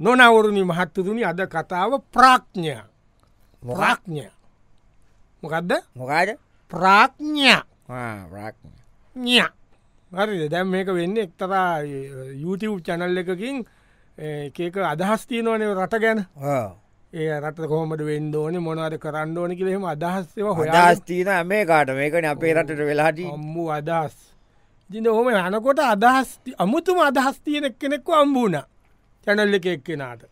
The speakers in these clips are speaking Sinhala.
නොනවරුණි මහත්තතුනි අද කතාව ප්‍රාඥ්ඥ ප්‍රාඥ්ඥ මොකක්ද මොකාද? ප්‍රාඥ්ඥ හරි දැම් මේක වෙන්න එක්තරා YouTube චැනල් එකකින් ඒක අදහස් තියනවනේ රට ගැන. ඒ රට කොහොමට වෙන්න ඕන මොනවද කරන්න ඕන කියෙම අදහස්සව හොදාස්තිීන මේ කාට මේකන අපේ රටට වෙලාට අම්මු අදහස්. ඉතින හොම යනකොට අදහස් අමුතුම අදහස් තියන කෙනෙක්ව අම්බූුණ චැනල්ල එක එක්කෙනට.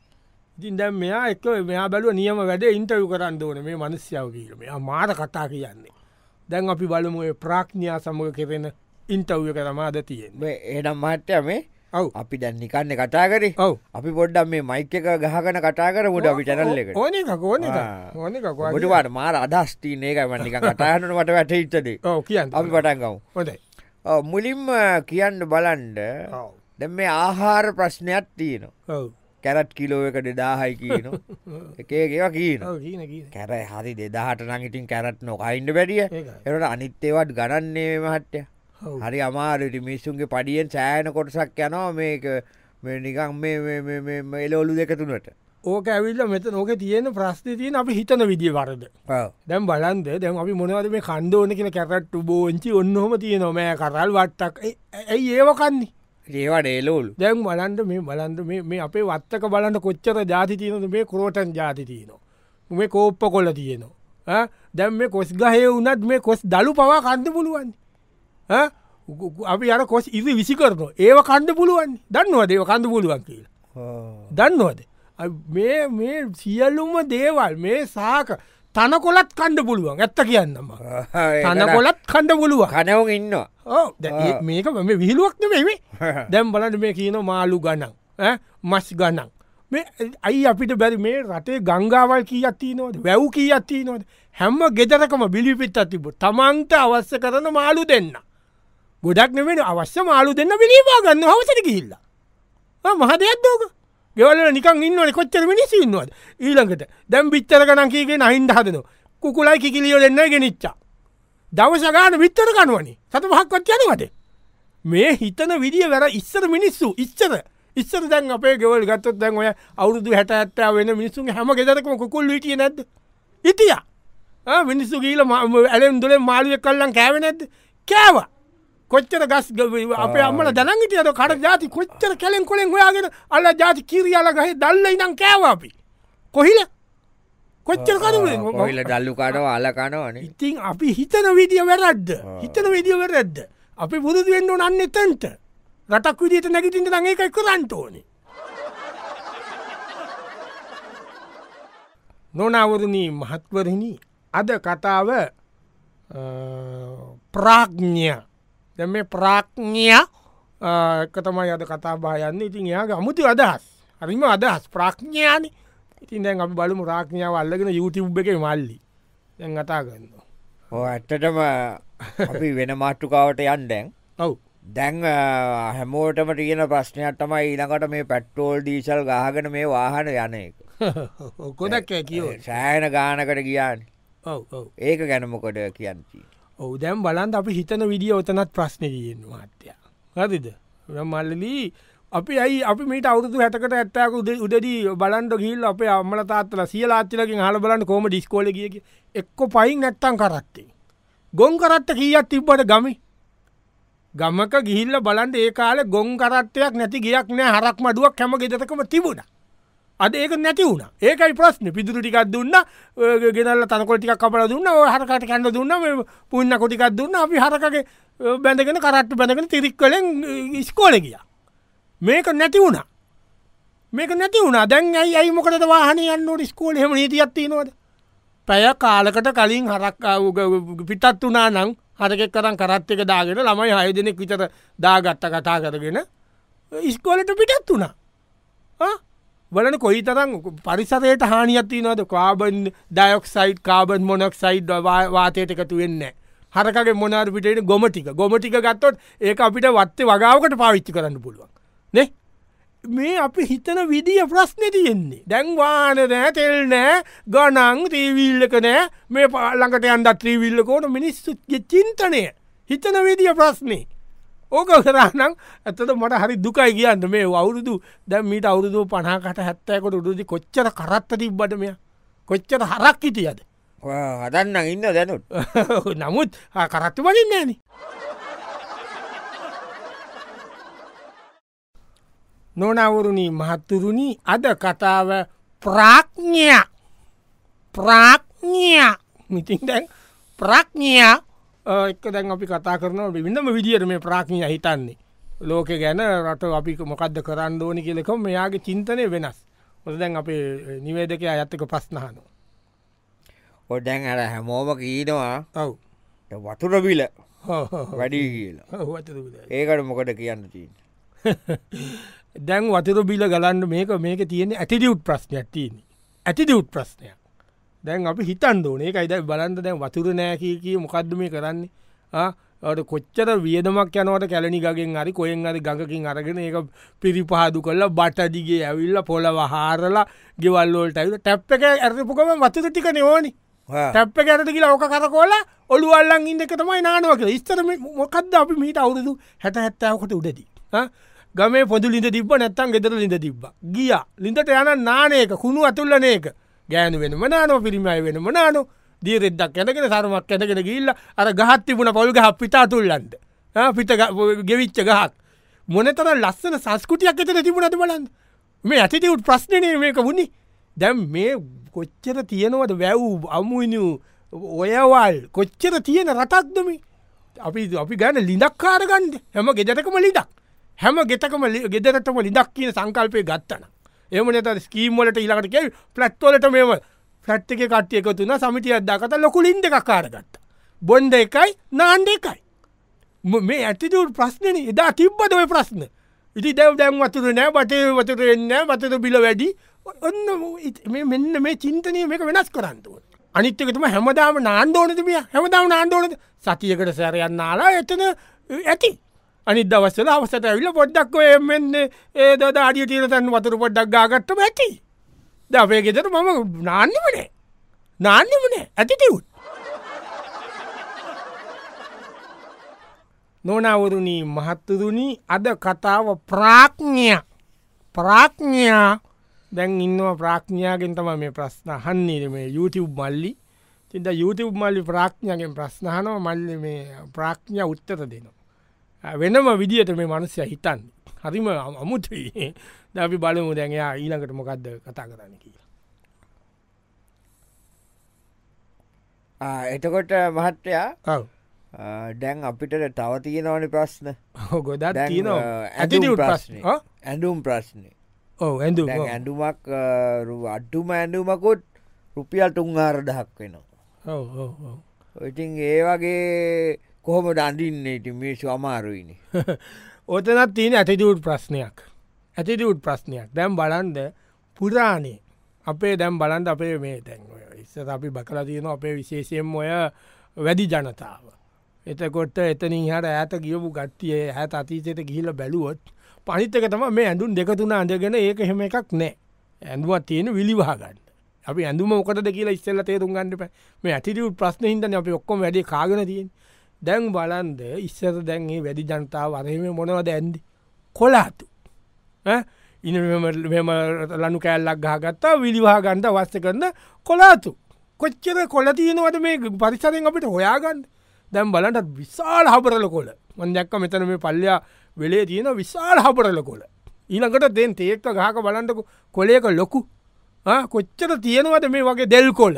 ඉතින් දැම් මෙයා එක් මෙයා බැලුව නියම වැඩ ඉන්ටව් කරන්න ඕන මේ මනස්්‍යාව කියීම මාට කතා කියන්නේ. දැන් අපි බලමු ඔය ප්‍රාඥ්ඥා සමඟ කෙරෙන ඉන්ටව්ය කරමාද තියෙන් ඒඩම් මහට්ටය මේ ඔව්. අපි දැන් නිකන්න කතා කරේ. ඔව්. අපි පොඩ්ඩම් මේ මයික එක ගහකන කතා කර මුට අපි චැනල්ල එක ඕන එක ඕන. ඕන ගොඩවාට මාර අදස්ටීන එක මනික කතාහනට මට වැට ඉත්තද කියන්න. අපි පටන්ගව් හොඳයි. මුලින්ම කියන්න බලන්ඩ ඔව් දැ මේ ආහාර ප්‍රශ්නයක් තියන ඔව්. කැරට් කිලෝ එක දෙදාහයි කියන එකේවා කියන කැර හරි දෙදාහට නඟඉටින් කැරට් නොකයින්ඩ ඒකයි. එට අනිත්තේවත් ගණන්නේ මහට්ටය. හරි අමාරට මිස්සුන්ගේ පඩියෙන් සෑන කොටසක් යනවා මේක. මේ නිකං එලෝලු දෙක තුනට. ඕක ඇවිල්ල මෙත නොක තියෙන ප්‍රශ්න තියන අපි හිතන විදිිය වරද. දැම් බලන්ද? දැන් අපි මොනවද මේ කණ්ඩෝන කියන කැරට්ටු බෝංචි ඔන්නහොම තිය නොමෑ කරල් වට්ටක්. ඇයි ඒවකන්නේ ඒවට එලෝලු දැන් බලන්ට මේ බලන්ට මේ අපේ වත්තක බලන්න කොච්චර ජාති තියනද මේ කරෝටන් ජාති තියනවා. මේ කෝප්ප කොල්ල තියනවා දැම් මේ කොස් ගහය වනත් මේ කොස් දළු පවා කන්ද පුළුවන්. අපි අර කොස් ඉරි විසි කරන ඒව කණ්ඩ පුළුවන්. දන්නවා දේව කඳ පුළුවන් කියලා? දන්නවද? මේ මේ සියල්ලුම දේවල් මේ සාක තනකොලත් කණ්ඩ පුළුවන්. ඇත්ත කියන්නම තනකොලත් කණ්ඩ පුළුවන්. කනවුන් ඉන්නවා. මේක මේ විහිලුවක්න මෙමේ දැම් බලට මේ කියන මාලු ගනන් ඈ? මස් ගනන් මේ අයි අපිට බැරි මේ රටේ ගංගාවල් කී අත්ති නොද වැැව් කී අත්ති නොද හැම්ම ගෙදරකම බිලිපිත් අතිබ තමන්ට අවශ්‍ය කරන මාලු දෙන්න. ගොඩක් නෙවෙන අවශ්‍ය මාලු දෙන්න පිළිවා ගන්න හවසට කිහිල්ලා මහ දෙයක්දෝක ගෙවල නිකන් ඉන්නවන කොච්චර මිනිසි ඉන්නවද? ඊළඟට දැම් බිත්තර ගනන් කියගේ නහින්ද හදන කුකුලයි කිකිලියෝ දෙන්න ගෙනනිච්චා දවසගාන විත්තර කනුවනි. සත පහක්වත් යනවද? මේ හිතන විදිිය වැර ඉස්සර මිනිස්සු ඉච්චර ඉස්සර දැන් අපේ ගෙවල් ගත්තොත් දැන් ඔය අවුරුදු හැට ඇත්තා වෙන මිනිසුන් හැම ගෙදරකම කුකුල් විටිය නැද ඉතිය මිනිස්සු ගීල ඇලෙන් දුලේ මාළුව කල්ලන් කෑව නැද කෑව. කොච්චර ගස් අපේ අම්මල දැනගිටියට කර ජාති කොච්චර කැලෙන් කොළෙන් හොයාගෙන අල්ල ජාති කිරියාල ගහ දල්ල ඉනම් කෑවාපි කොහිල? කොච්චර කරුවෙන් කොහිල ඩල්ලු කනව අලකනවන ඉතින් අපි හිතන විදිිය වැරද්ද? හිතන විදිිය වැරද්ද? අපි පුරුදුවෙන්න්න නන්න එතන්ට. රටක් විදිට නැගිටිට දඟ එකයි කරන්ට ඕන. නොනවරණී මහත්වරණි අද කතාව ප්‍රාඥ්ඥ දැ මේ ප්‍රාඥ්ඥ එකතමයි අද කතා බායන්න ඉතින් එයාගේ අමුතු අදහස්. හරිම අදහස්. ප්‍රාඥ්ඥාන ඉතින් දැන් අපි බලමු රාඥාව අල්ලගෙන YouTube එක මල්ලි. දැන් කතා ගන්න ඇත්තටම අපි වෙන මාට්ටුකාවට යන් දැන්. ඔව්. දැන් හැමෝටම තියෙන ප්‍රශ්නයක් තමයි ඊළඟට මේ පැට්ටෝල් දීසල් ගාගෙන මේ වාහන යන එක. කොදක් කියෝ සෑන ගානකට ගියාන්. ඒක ගැනමකොට කියන්ති ඔවු දැම් බලන්ද අපි හිතන විදිිය ඔතනත් ප්‍රශ්න කියෙන් මාත්‍යය හරිද? මල්ලලී අපි ඇයි අපි මට අවුදු හැටකට ඇත්තක උද උදදී බලන්ට ගිල් අප අම්මල තාත්තල සියලාත්තිලකින් හල බලන්න කෝම ඩිස්කෝල කිය එක්කො පයින් නැත්තන් කරත්තේ. ගොන් කරත්ත කියත් තිබ්බට ගමි? ගමක ගිහිල්ල බලන්ට ඒ කාල ගොන් කරත්තයක් නැති ගියක් නෑ හරක් මඩුවක් කැම ගෙදකම තිබුණ. අද ඒක නැති වුණ. ඒකයි ප්‍රශ්න. පිදුරු ටිකක් දුන්න ඔය ගෙනල්ල තනකොටික කපල දුන්න ඔය හරකට කැන්න දුන්න මේ පුන්න කොටිකක් දුන්න. අපි හරකගේ බැඳගෙන කරට්ට බැඳගෙන තිරික් කලෙන් ස්කෝල ගිය. මේක නැති වුණ. මේක නැති වුණ. දැන් ඇයි ඇයි මොකට වාහන යන්නට ස්කෝල හෙම නීතියත්ති නොද පැය කාලකට කලින් හරක් පිටත් වනා නං හරකෙක් කරන් කරත් එක දාගෙන ළමයි හය දෙනෙක් විතර දාගත්ත කතා කරගෙන ඉස්කෝලට පිටත් වුණා. බලන කොයි තරම් පරිසරයට හානියත්ති නොද carbon dioxide carbon monoxide වාතයට එකතු වෙන්න හරකගේ මොනාර පිටට ගොමටික ගොමටික ගත්තොත් ඒ අපිට වත්තේ වගාවකට පාවිච්චි කරන්න පුළුවන්. නේ? මේ අපි හිතන විදිිය ප්‍රශ්නය තියෙන්නේ. දැන්වාන නෑ තෙල් නෑ ගනං තීවිල්ලක නෑ. මේ පාල්ලඟට අන්ඩ ත්‍රීවිල්ලකෝන මිනිස්සුත්ගේ චින්තනය. හිතන විදිිය ප්‍රශ්නේ. ඕක කරනම් ඇතට මට හරි දුකයි කියන්න මේ අවුරුදු. දැ මීට අවුරුදු පනාකට හැත්තෑකොට උඩුදි කොච්චර කරත්ත තිබ්බට මෙය? කොච්චර හරක් හිටියද? හදන්න ඉන්න දැනුත්. නමුත් කරත්තු වලින් නෑන නොනවුරුණී මහත්තුරුණි අද කතාව ප්‍රාඥ්ඥය ප්‍රාඥ්ඥය මිතින් දැන් ප්‍රඥ්ඥය එක්ක දැන් අපි කතා කරන වින්නම විදියට මේ ප්‍රාඥ්ඥය හිතන්නේ. ලෝක ගැන රට අපි මොකක්ද කරන්න ඕනි කියලෙකොම මෙයාගේ චින්තනය වෙනස්. ඔොද දැන් අපේ නිවේදක අයත්තක පස්නහනෝ ඔඩැන් අර හැමෝම කීනවා ඔව්. වතුරබිල වැඩී කියලා. ඒකට මොකට කියන්න තිීන් දැන් වතුර බිල ගලන්න මේක මේක තියෙන ඇතිදියුට් ප්‍රශ්නයක් තියෙන ඇතිදියුට් ප්‍රශ්නයක් දැන් අපි හිතන් දෝන ඒකයිද බලන්ද දැන් වතුර නෑකී මොකක්ද මේ කරන්නේ? කොච්චර වියදමක් යනවට කැලනිගගෙන් හරි කොයෙන් අරි ගඟකින් අරගෙන ඒක පිරිපහදු කරලා බටදිගේ ඇවිල්ල පොලව හාරලා ගෙවල්ලෝට ඇවිල ටැප් එක ඇරපුකම වතුර ටික නෝනි ටැප්ප ගැරට කියලා ඕක කරකොල ඔළුවල්ලන් ඉන්න එක තමයි නානුව කියලා. ස්තර මොකක්ද අපි මීට අවුරුදු හැට හැත්තාවකට උඩදී? ගමේ පොදු ලිඳ තිබ නැත්තන් ගෙදර ලිඳ තිබ්බ. ගිය. ලිඳට යන නානයක කුණු අතුල්ලනයක ගෑනු වෙන මනානෝ පිරිමයි වෙන මනානු? දීරෙද්දක් ඇැගෙන සරමක් ඇැගෙන ගිල්ල අර ගහත් තිබුණ පොල් ගහ පිතා තුල්ලන්ද පිට ගෙවිච්ච ගහක්. මොනතර ලස්සන සංස්කෘතියක් එතන තිබුණට බලන්න. මේ ඇතිතිවුත් ප්‍රශ්නනය මේක වුණි. දැම් මේ කොච්චර තියෙනවට වැැව් අමුණු ඔයවල් කොච්චර තියෙන රටක්දමි අපි අපි ගැන ලිඩක් කාරගන්ඩ හැම ගෙදරකම ලිඩක් හැම ගෙතකම ගෙදරටම ලිඩක් කියන සංකල්පය ගත්තන එම නත ස්කීම්වලට ඉලකට කෙල් පලට්වලට මෙම ෆලට් එක කට්ටිය එකතුන සමිතිය අදදාකත ලොකු ලින්ද එකක් කාරගත්ත බොන්්ඩ එකයි නාන්ඩ එකයි. මේ ඇතිතුට ප්‍රශ්නන එදා තිබ්බද ඔය ප්‍රශ්න? ඉති දැව දැම් වතුර නෑ බටේ වතුර එන්න බතද බිල වැඩි. ඔන්න මෙන්න මේ චින්තනය මේක වෙනස් කරන්තුව අනිත්‍යකතුම හැමදාම නාන්දෝනතිමිය හැමදාම නාන්දෝනද සතියකට සැරයන්න නාලා එතන ඇති. අනි දවස්සල අවසට ඇවිල පොඩ්ඩක් එමෙන්න ඒ දද අඩිය තීරතන් වතුර පොඩ්ඩක් ගාගට්ටම ඇති. ද අපේ ගෙතර මම නාන්නමනේ නාන්නමනේ ඇතිතිවුත් නොනවරුණී මහත්තතුනි අද කතාව ප්‍රාඥ්ඥය ප්‍රාඥ්ඥා දැන් ඉන්නවා ප්‍රාඥ්ඥාගෙන් තම මේ ප්‍රශ්න හන්නේ මේ YouTube මල්ලි. තිද YouTube මල්ලි ප්‍රාඥ්ඥගෙන් ප්‍රශ්නහනව මල්ලි මේ ප්‍රාඥ්ඥ උත්තර දෙනවා. වෙනම විදිහට මේ මනුස්්‍ය හිතන් හරිම අමුතුයි. දැපි බලමු දැන්යා ඊළඟට මොකක්ද කතා කරන්න කියලා. එතකොට මහත්තයා දැන් අපිට තව තියෙනවන ප්‍රශ්න. දැන්, තියන ඇඳුම් ප්‍රශ්නේ. ඇඩුම් ප්‍රශ්නය ඕ ඇඳු ඇඩුමක් අඩ්ඩුම ඇඩුමකුත් රුපියල් තුන්ආර දහක් වෙනවා ඉතින් ඒ වගේ කොහොම දඩින්න ඉති මේසු අමාරුයිනි ඕතනත් තියෙන ඇතිටියුට් ප්‍රශ්නයක්. ඇතිටියුට් ප්‍රශ්නයක්. දැම් බලන්ද පුරාණේ. අපේ දැම් බලන්ද අපේ මේ තැන් ඉස්ස අපි බකලා තියෙන අපේ විශේෂයෙන් ඔය වැඩි ජනතාව. එතකොට එතනින් හට ඇත ගියපු ගත්තිය හැත අතීතයට ගිහිල බැලුවොත් පනිත්තක තම මේ ඇඳුන් දෙකතුන අඳගෙන ඒක හෙම එකක් නෑ. ඇඳුවත් තියෙන විලිවාගන්න අපි ඇඳුම මොකද කියලා ඉස්සල්ල තේරුම් ගන්නට පැ මේ ඇතිටියුත් ප්‍රශ්න හිදන අපි ඔක්කොම වැඩේ කාගෙන තියෙන් දැන් බලන්ද ඉස්සර දැන්ගේ වැඩි ජනතාව අරහෙම මොනවද ඇන්ද? කොලාතු ඉන මෙම ලනු කෑල්ලක් ගහගත්තා විලිවා ගන්ඩ වස්ස කරන්න කොලාතු කොච්චර කොල තියනවද මේ පරිසරෙන් අපිට හොයාගන්න? දැම් බලටත් විශාල් හපරල කොල මන්දැක්ක මෙතන මේ පල්ලයා වෙලේ තියෙන විශාල් හපරල කොල ඊළඟට දෙන් තේක්ක ගහක බලන්ටක කොලේක ලොකු. කොච්චර තියෙනවද මේ වගේ දෙල් කොල්ල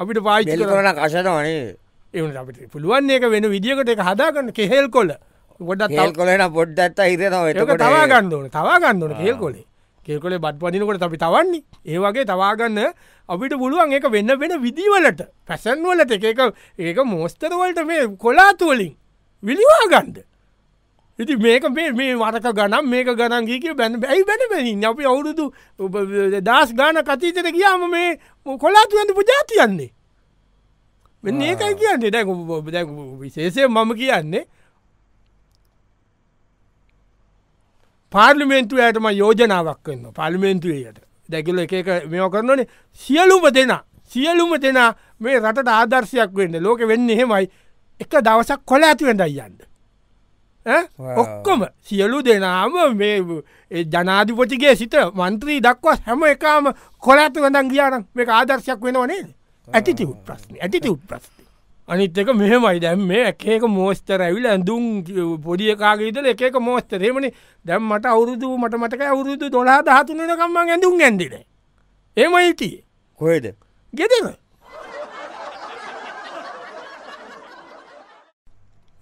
අපිට පායිච දෙල්කොන කසනවනේ එවන අපිට පුළුවන් ඒක වෙන විදිියකට එක හදාගන්න. කෙහෙල් කොල්ල ගොඩත් තල් කොලෙන පොඩ්ඩත්ත හිතනවා ඒක එතකොට තවා ගන්නඩන තවා ගන්නන කෙල් කොලේ කෙල්කොලේ බත් පදිනකොට අපි තවන්නේ. ඒ වගේ තවාගන්න අපිට පුළුවන් ඒක වෙන්න වෙන විදිවලට පැසන්වලට එක ඒක මෝස්තරවලට මේ කොලාතුවලින් විලිවා ගන්ඩ ඉති මේක මේ මේ වරක ගනම් මේක ගණන්ගේක බැන ඇයි බැනබැනි අපි අවුරුදු දස් ගාන කතීතට ගියාම මේ කොලාතුවන්ට පුජාතියන්නේ වෙන්න ඒකයි කියන්නේ. දැ දැ විශේෂය මම කියන්නේ පාර්ලිමේන්තු ඇයටම යෝජනාවක් වන්න. පාලිමේන්තුවයට දැකිල එක මෙෝ කරනනේ. සියලුම දෙෙන සියලුම දෙෙන මේ රට ආදර්ශයක් වෙන්න. ලෝක වෙන්න එහෙමයි. එක දවසක් කොල ඇතිවෙන්ට යන්න. ඔක්කොම. සියලු දෙනාම මේ ජනාධිපතිගේ සිට මන්ත්‍රී දක්වා හැම එකම කොලඇතු වඳන් ගියානම් මේ ආදර්ශයක් වෙනවනේද ඇතිති උත් ප්‍රශ්න ඇතිති උත් ප්‍රශ්න අනිත් එක මෙහෙමයි. දැම් මේ එකක මෝස්තර ඇවිල ඇඳුම් පොඩියකාගේදල එකක මෝස්තරේමනි දැම් මට අවුරුදු මට මටක අවුරුදු දොලා දහතුනකම්ම ඇඳුම් ඇඳින ඒමයිතිය කොයද ගෙදර.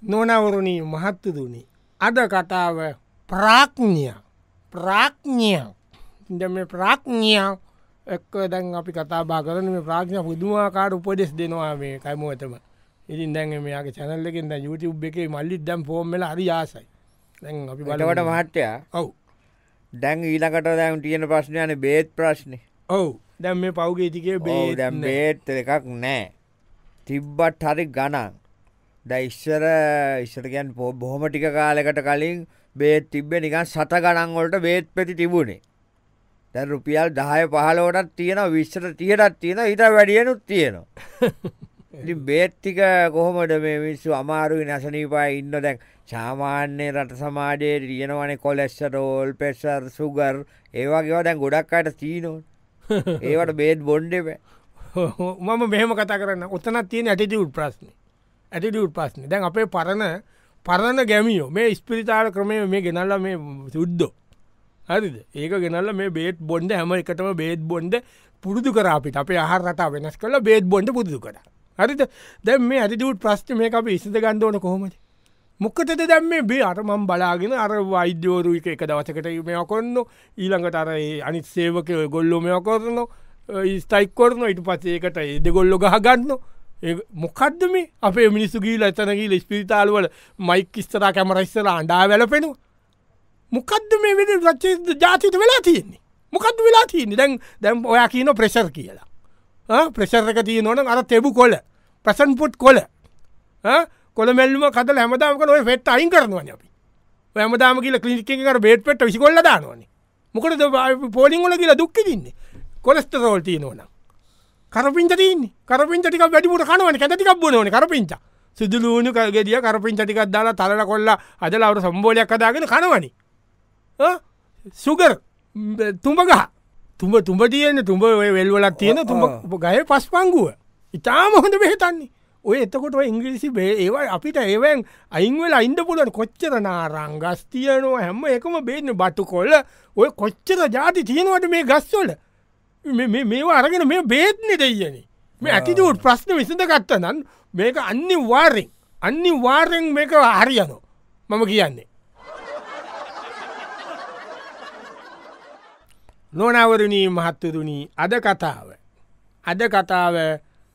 නොනවරුණී මහත්තදුනි අද කතාව ප්‍රාඥ්ඥ ප්‍රාඥ්ඥ දැම ප්‍රාඥ්ඥ එක්ක දැන් අපි කතා බා කරන මේ ප්‍රාඥ පුදුමාකාර උපදෙස් දෙනවා මේ කයිමුවතම ඉතින් දැන් මෙයාගේ චැනල්ලකින් ද YouTube එකේ මල්ලිත් දැම් ෆෝර්ම්මල හරි ආසයි. දැන් අපි බලවට මහට්ටයා ඔව්. දැන් ඊලකට දැම් තියෙන ප්‍රශ්නයන බේත් ප්‍රශ්නය ඔව්. දැම් මේ පෞගේ තිකේ බේ දැම් බේත් එකක් නෑ. තිබ්බත් හරි ගණන්. දැයිස්සර ඉස්සටගැන් පෝ බොහොම ටික කාලෙකට කලින් බේත් තිබ්බ නිකන් සත ගණන්වලට බේත් පැති තිබුණේ දැ රුපියල් දහය පහලෝටත් තියෙන විශ්ෂට තියටත් තියෙන හිට වැඩියනුත් තියෙනවා. බේත්තික කොහොමට මේ විස්සු අමාරුයි නැසනීපා ඉන්න? දැන් සාමාන්‍ය රට සමාජයේ තියෙනවනේ කොලෙස්සරෝල් පෙස්සර් සුගර් ඒවාගේවා දැන් ගොඩක් අයට තිීනෝ ඒවට බේත් බොන්්ඩෙප මම මෙහෙම කතා කරන්න. ඔත්තනත් තියෙන ඇටිටි උත් ප්‍රශ්නය ඇටිටි උත් ප්‍රශ්න. දැන් අපේ පරණ පරණ ගැමියෝ මේ ස්පිරිතාල ක්‍රමය මේ ගෙනල්ල මේ සුද්දෝ හරිද? ඒක ගෙනල්ල මේ බේත් බොන්ඩ හැම එකටම බේත් බොන්ඩ පුරුදු කරාපිට අපේ ආහර රටා වෙනස් කළ බේත් බොන්ඩ පුරුදු කර. හරිත දැම් මේ ඇතිටුට ප්‍රශ්ට මේ අප ඉසිද ගන්ඩෝන කොහොමද? මොක්කතද දැම් මේ බේ? අරමම් බලාගෙන අර වෛද්‍යෝරු එක එක දවසකට මෙය කොන්න ඊළඟට අර අනිත් සේවක ගොල්ලො මෙය කොරන ස්ටයික් කොරන ඉට පසේකට එද ගොල්ලො ගහගන්න මොකක්ද මේ? අපේ මිනිස්සු ගීල එතනගීල ස්පිරිතාල්වල මයික් ස්තර කැමරයිස්සල අන්ඩා වැලපෙනවා මොකක්ද මේ විදි රච්ච ජාතිත වෙලා තියෙන්නේ? මොකක්ද වෙලා තියන්නේ? දැන් දැම් ඔයා කියන ප්‍රෙශර් කියලා. ප්‍රෙශර්ක තිය නොන අර තෙබු කොල ප්‍රසන් පුට් කොල කොළ මෙල්ලම කද හැමදාමක නොය ෆෙට් අයින් කරනවන අපි. හැමදාම කියල කලිකර බේට පෙට විසිකොල්ල දානවන. මොකද පෝලිංගොල කියලා දුක්කි දින්නේ කොලස්ටරෝල් තිය නොන කරපින්ට තින්නේ කරපින්ට ටික වැඩිපුට කනවන කැතිකක් බොනවන කරපින්ච. සිදුලූනු කල්ගෙදිය කරපින්ට ටිකක් දාලා තලට කොල්ල අදලවට සම්බෝලයක් කදාගෙන කනවනි. සුගර් තුඹගහ තුඹ තුඹ තියන්න තුඹ වෙල්වලක් තියෙන තුඹ ගය පස් පංගුව ඉතාම හොඳ බෙහෙතන්නේ ඔය එතකොට ඉංග්‍රිසි බේ ඒවයි අපිට ඒවැන් අයිංවල අයින්ද පුලන් කොච්චර නාරං ගස් තියනවා හැම එකම බේන්න බටු කොල්ල ඔය කොච්චර ජාති තියෙනවට මේ ගස්වල මේවා අරගෙන මේ බේත්නෙ දෙයන මේ ඇතිටුට ප්‍රශ්න විසඳ ගත්ත නම් මේක අන්නි වාරෙන් අන්නි වාරෙන් මේක හරියනෝ මම කියන්නේ නොනවරණී මහත්තරුණී අද කතාව. අද කතාව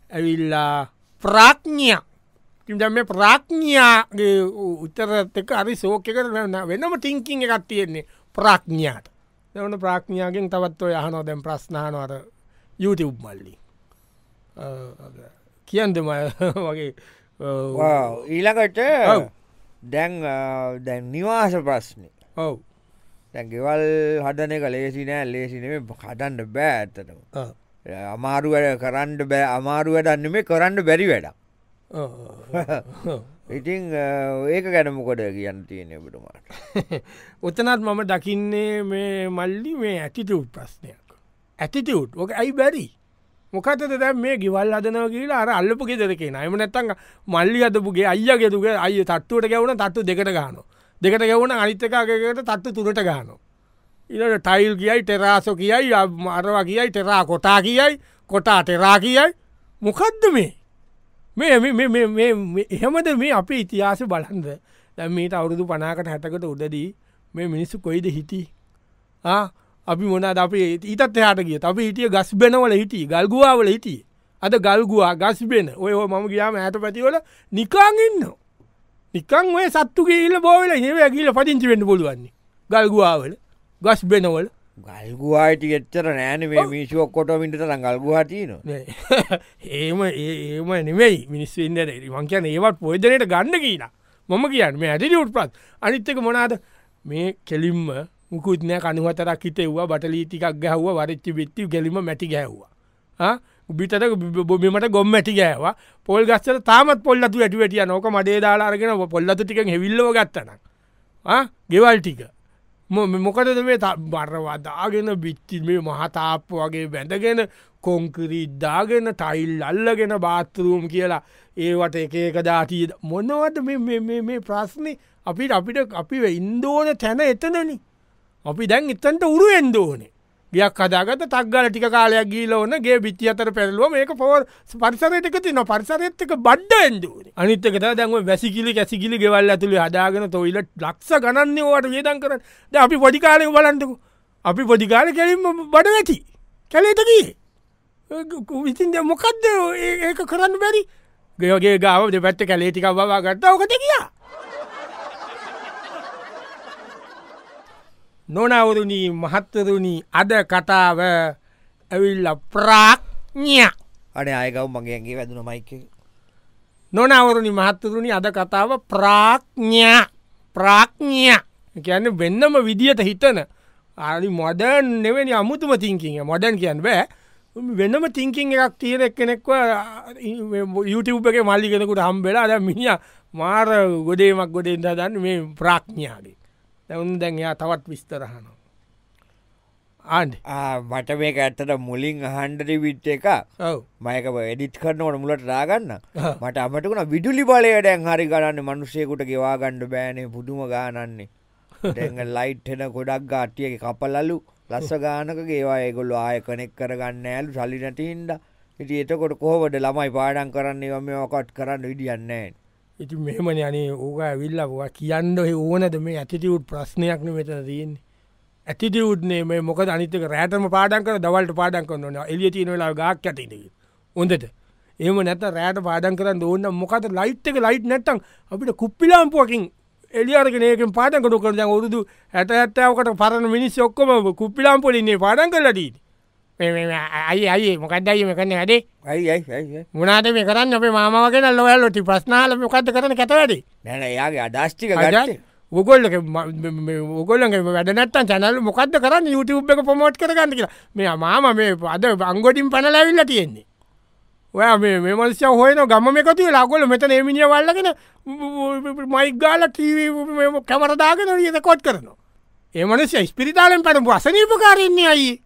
ඇවිල්ලා ප්‍රාඥ්ඥ තිදම ප්‍රාඥ්ඥාගේ උත්තරත් එක අරි සෝකක වෙනම ටිංකින් එකත් තියෙන්නේ ප්‍රාඥ්ඥාට දවන ප්‍රාඥ්ඥාගෙන් තවත්ව යහනෝ දැම් ප්‍රශ්නානවර YouTube මල්ලි. කියන්දම වගේ ඊළඟට දැන් දැන් නිවාස ප්‍රශ්නය ඔව් ගෙවල් හදන එක ලේසි නෑ ලේසිනේ කටන්ඩ බෑ ඇත්තටම. අමාරු වැඩ කරන්න බෑ අමාරු වැඩන්න මේ කරන්න බැරි වැඩ ඉතිං ඒක ගැනමකොට කියන්න තියෙන බටුමාට ඔතනත් මම දකින්නේ මේ මල්ලි මේ ඇතිටවුට් ප්‍රශ්නයක්. ඇතිටවුට් ඕක ඇයි බැරි? මොකතද දැ මේ ගිවල් අදනව කියලා අර අල්ලපු ගෙදරකේ නයම නැත්තං මල්ලි අදපුගේ අයියගෙතුගේ අය තත්තුවට ගැවුණ තත්තු දෙකට ගානවා දෙකට ගැවුණ අනිත්තකාගකට තත්තු තුරට ගාන. ඉට ටයිල් කියයි ටෙරාසෝ කියයි අරවා කියයි ටෙරා කොටා කියයි කොටා ටෙරා කියයි මොකක්ද මේ? මේ එහෙමද මේ අපේ ඉතිහාස බලන්ද? දැ මේට අවුරුදු පනාකට හැටකට උදදී මේ මිනිස්සු කොයිද හිටි අපි මොනද අප ඊතත් එහට ගිය අප හිටිය ගස් බෙනවල හිටිය ගල්ගුවාවල හිටිය. අද ගල්ගුවා ගස් බෙන. ඔය මම ගියාම ඇත පැතිවල නිකාගන්නවා නිකං ඔය සත්තු කියල බෝවල ඒව කියල පදිංචි වෙන්න පුළුවන්නේ ගල්ගුවාවල ගස් බෙනවල. ගල්ගුවායිටි එච්චර නෑන මේ මිශුවක් කොට මිට ගල්ගුවාටන ඒම ඒම නෙමයි. මිනිස් ඉන්න මං කියන ඒවත් පොයදනයට ගන්න කියලා. මම කියන්න මේ ඇටි උට්පත් අනිත්තක මොනාද? මේ කෙලින්ම මුකුත්නය කනුවතරක් හිතෙව්වා බටලීටිකක් ගැහ්ව වරච්චි බිත්ති කෙලිම මැටි ගැහ්වා උබිතට බොබිමට ගොම් ඇටි ගෑවා. පොල් ගස්සර තාමත් පොල්ලතු ඇට වැටිය නොක මඩේ දාලාරගෙන පොල්ලතු ටික හෙවිල්ලව ගත්තන ගෙවල් ටික. මො- මොකටද මේ බරවදාගෙන බිච්චි මේ මහතාප්ප වගේ බැඳගෙන කොංකරීද්දාගෙන ටයිල් අල්ලගෙන බාත්තරූම් කියලා ඒවට එක එක දාතිය. මොනවට මේ- මේ- මේ- මේ ප්‍රශ්නය අපිට අපිට අපි ඉන්දෝන තැන එතනනි. අපි දැන් එතන්ට උරු එන්දෝනේ ගයක් හදාගත තක්ගල ටික කාලයක් ගීල ඕනගේ බිච්චි අතර පැරලුව මේක පොවර් පරිසරයටක තින පරිසරත්තක බඩ්ඩ ඇන්දුවන අනිත්තක දැන්ව වැසිකිලි කැසිකිලි ගෙවල් ඇතුළි හදාගෙන තොයිල ලක්ෂ ගණන්නේ ඕට වේදන් කරන්න. ද අපි පොඩිකාලය බලන්ටකු අපි පොඩිකාල කැලින්ම බඩ ඇති කැලේටකී විතින් මොකක්ද ඒක කරන්න බැරි. ගයෝගේ ගාව දෙ පැත්ත කැලේටික බවා ගත්ත. ඕකට කියා නොනවරුණී මහත්තරුණී අද කතාව ඇවිල්ල ප්‍රාඥ්ඥ අනේ අයකව මගේගේ වැදුන මයික නොනවරුණි මහත්තරුණි අද කතාව ප්‍රාඥ්ඥ ප්‍රාඥ්ඥ කියන්න වෙන්නම විදිහට හිතන. ආරි මොඩන් නෙවැනි අමුතුම තිංකින් මොඩන් කියන්න බෑ. වෙනම තිංකින් එකක් තියෙන කෙනෙක්ව YouTube එක මල්ලිගෙනකුට හම්බෙලා අද මිනිිය මාර ගොඩේමක් ගොඩෙන්ද දන්න මේ ප්‍රාඥ්ඥාගේ දැවුන් දැන් එයා තවත් විස්තරහනවා මට මේක ඇත්තට මුලින් හන්ඩරි විට් එක මයක එඩිත් කරනවට මුලට රාගන්න මට අමටකුණ විදුලි බලය දැන් හරි ගන්න මනුස්සයකුට ගෙවාගණ්ඩ බෑනේ පුදුම ගානන්නේ. දැඟ ලයිට් හෙන ගොඩක් ගාටියක කපලලු ලස්ස ගානක ඒවා ඒගොල්ල ආය කනෙක් කරගන්න ඇලු සලි නැටන්ඩ ඉති එතකොට කෝවට ළමයි පාඩන් කරන්නේ? වම ඔකට කරන්න විඩියන්නේ ඉති මෙහමන අනේ ඕක ඇවිල්ලවා කියන්න ඕනද මේ ඇතිටියුට් ප්‍රශ්නයක්න මෙතන තියන්නේ. ඇතිටියුත්නේ මේ මොක අනිතක රෑටම පාඩන්ක දවල්ට පාඩන් කරන්න එලිය තියන වෙලා ගක් ඇතිද හොඳට. ඒම නැත රෑට පාඩන් කරන්න ඕන්න මොකත ලයිට් එක ලයිට් නැත්තම් අපිට කුප්පිලාම්පුවකින් එලියරගෙනයකින් පාඩන් කරු කරද ඔරුදු ඇත ඇත්තාවකට පරණ මිනිස් ඔක්කොම කුප්පිලාම්පොලින්නේ පාඩන් කරලටීට අයි අයි මොකක්දයිම කරන්න වැඩේ? ඇයි මුණට මේ කරන්න? අපේ මාමගෙන ලොවල්ලොටි ප්‍රශ්නාල මොකක්ද කරන කැතවැඩේ නැන එයාගේ ගට ඔගොල්ල ඔගොල්ලගේ වැඩනත්තන් චැනල් මොකක්ද කරන්න? YouTube එක පොමෝට් කරගන්න කියලා. මේ මාම මේ අද අංගොටින් පැනලැවිල්ල තියෙන්නේ. ඔය මේ මල්ෂ හොයන ගම එකතු ලගොල මෙත ඒමිනිිය වල්ලගෙන මයිගාල කැමරදාගෙන ියත කොට් කරනවා. ඒමනස ස්පිරිතාලෙන් පැන අසනීපකාරන්නේ අයි